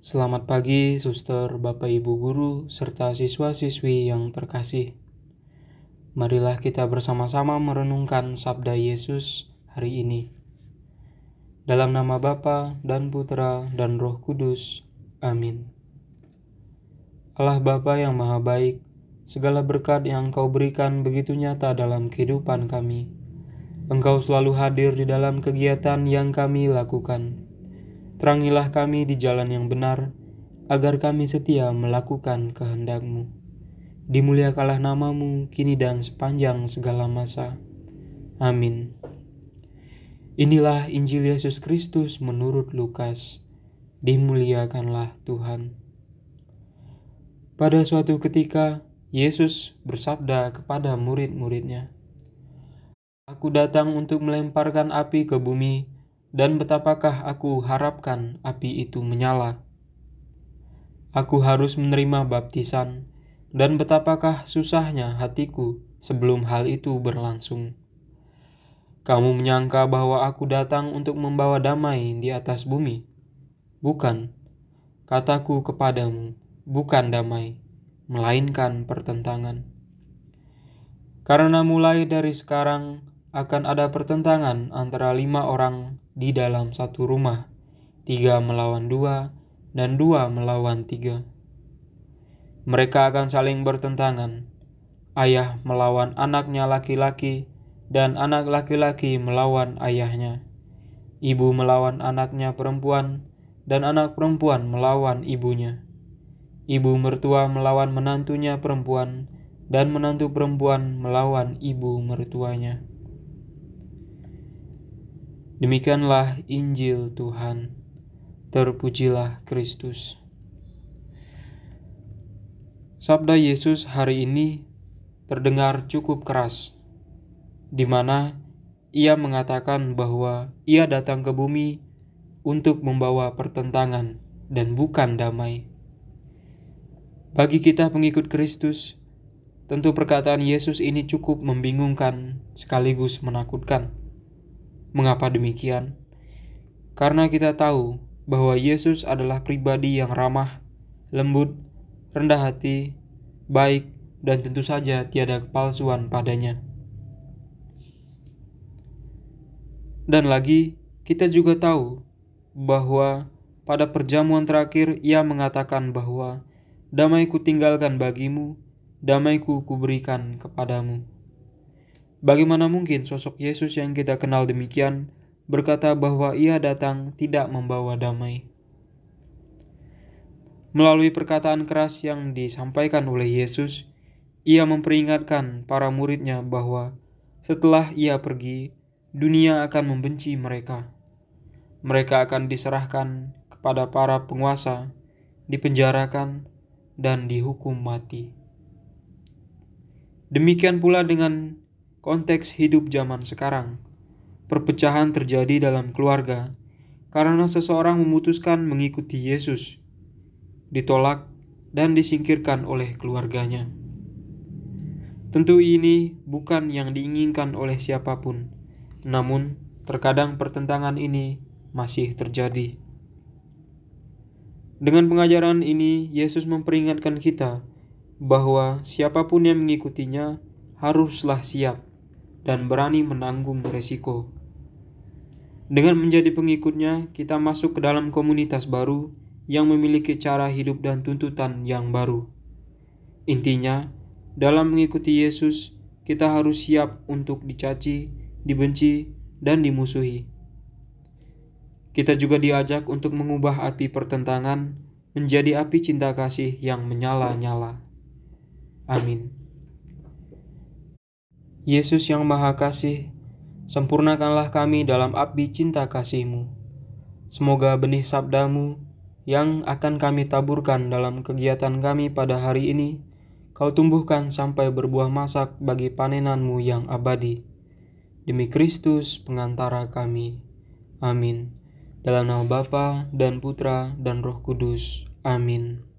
Selamat pagi, suster, bapak, ibu guru, serta siswa-siswi yang terkasih. Marilah kita bersama-sama merenungkan sabda Yesus hari ini. Dalam nama Bapa dan Putra dan Roh Kudus. Amin. Allah Bapa yang Maha Baik, segala berkat yang Engkau berikan begitu nyata dalam kehidupan kami. Engkau selalu hadir di dalam kegiatan yang kami lakukan Terangilah kami di jalan yang benar, agar kami setia melakukan kehendak-Mu. Dimuliakanlah namamu kini dan sepanjang segala masa. Amin. Inilah Injil Yesus Kristus menurut Lukas. Dimuliakanlah Tuhan. Pada suatu ketika, Yesus bersabda kepada murid-muridnya, Aku datang untuk melemparkan api ke bumi, dan betapakah aku harapkan api itu menyala. Aku harus menerima baptisan, dan betapakah susahnya hatiku sebelum hal itu berlangsung. Kamu menyangka bahwa aku datang untuk membawa damai di atas bumi? Bukan, kataku kepadamu, bukan damai, melainkan pertentangan. Karena mulai dari sekarang akan ada pertentangan antara lima orang di dalam satu rumah, tiga melawan dua, dan dua melawan tiga. Mereka akan saling bertentangan, ayah melawan anaknya laki-laki, dan anak laki-laki melawan ayahnya, ibu melawan anaknya perempuan, dan anak perempuan melawan ibunya, ibu mertua melawan menantunya perempuan, dan menantu perempuan melawan ibu mertuanya. Demikianlah Injil Tuhan. Terpujilah Kristus. Sabda Yesus hari ini terdengar cukup keras, di mana ia mengatakan bahwa ia datang ke bumi untuk membawa pertentangan dan bukan damai. Bagi kita pengikut Kristus, tentu perkataan Yesus ini cukup membingungkan sekaligus menakutkan. Mengapa demikian? Karena kita tahu bahwa Yesus adalah pribadi yang ramah, lembut, rendah hati, baik, dan tentu saja tiada kepalsuan padanya. Dan lagi, kita juga tahu bahwa pada perjamuan terakhir ia mengatakan bahwa damaiku tinggalkan bagimu, damaiku kuberikan kepadamu. Bagaimana mungkin sosok Yesus yang kita kenal demikian berkata bahwa ia datang tidak membawa damai? Melalui perkataan keras yang disampaikan oleh Yesus, ia memperingatkan para muridnya bahwa setelah ia pergi, dunia akan membenci mereka. Mereka akan diserahkan kepada para penguasa, dipenjarakan, dan dihukum mati. Demikian pula dengan konteks hidup zaman sekarang. Perpecahan terjadi dalam keluarga karena seseorang memutuskan mengikuti Yesus, ditolak dan disingkirkan oleh keluarganya. Tentu ini bukan yang diinginkan oleh siapa pun, namun terkadang pertentangan ini masih terjadi. Dengan pengajaran ini, Yesus memperingatkan kita bahwa siapa pun yang mengikutinya haruslah siap dan berani menanggung resiko. Dengan menjadi pengikutnya, kita masuk ke dalam komunitas baru yang memiliki cara hidup dan tuntutan yang baru. Intinya, dalam mengikuti Yesus, kita harus siap untuk dicaci, dibenci, dan dimusuhi. Kita juga diajak untuk mengubah api pertentangan menjadi api cinta kasih yang menyala-nyala. Amin. Yesus yang Maha Kasih, sempurnakanlah kami dalam api cinta kasih-Mu. Semoga benih sabdamu yang akan kami taburkan dalam kegiatan kami pada hari ini, kau tumbuhkan sampai berbuah masak bagi panenanmu yang abadi. Demi Kristus pengantara kami. Amin. Dalam nama Bapa dan Putra dan Roh Kudus. Amin.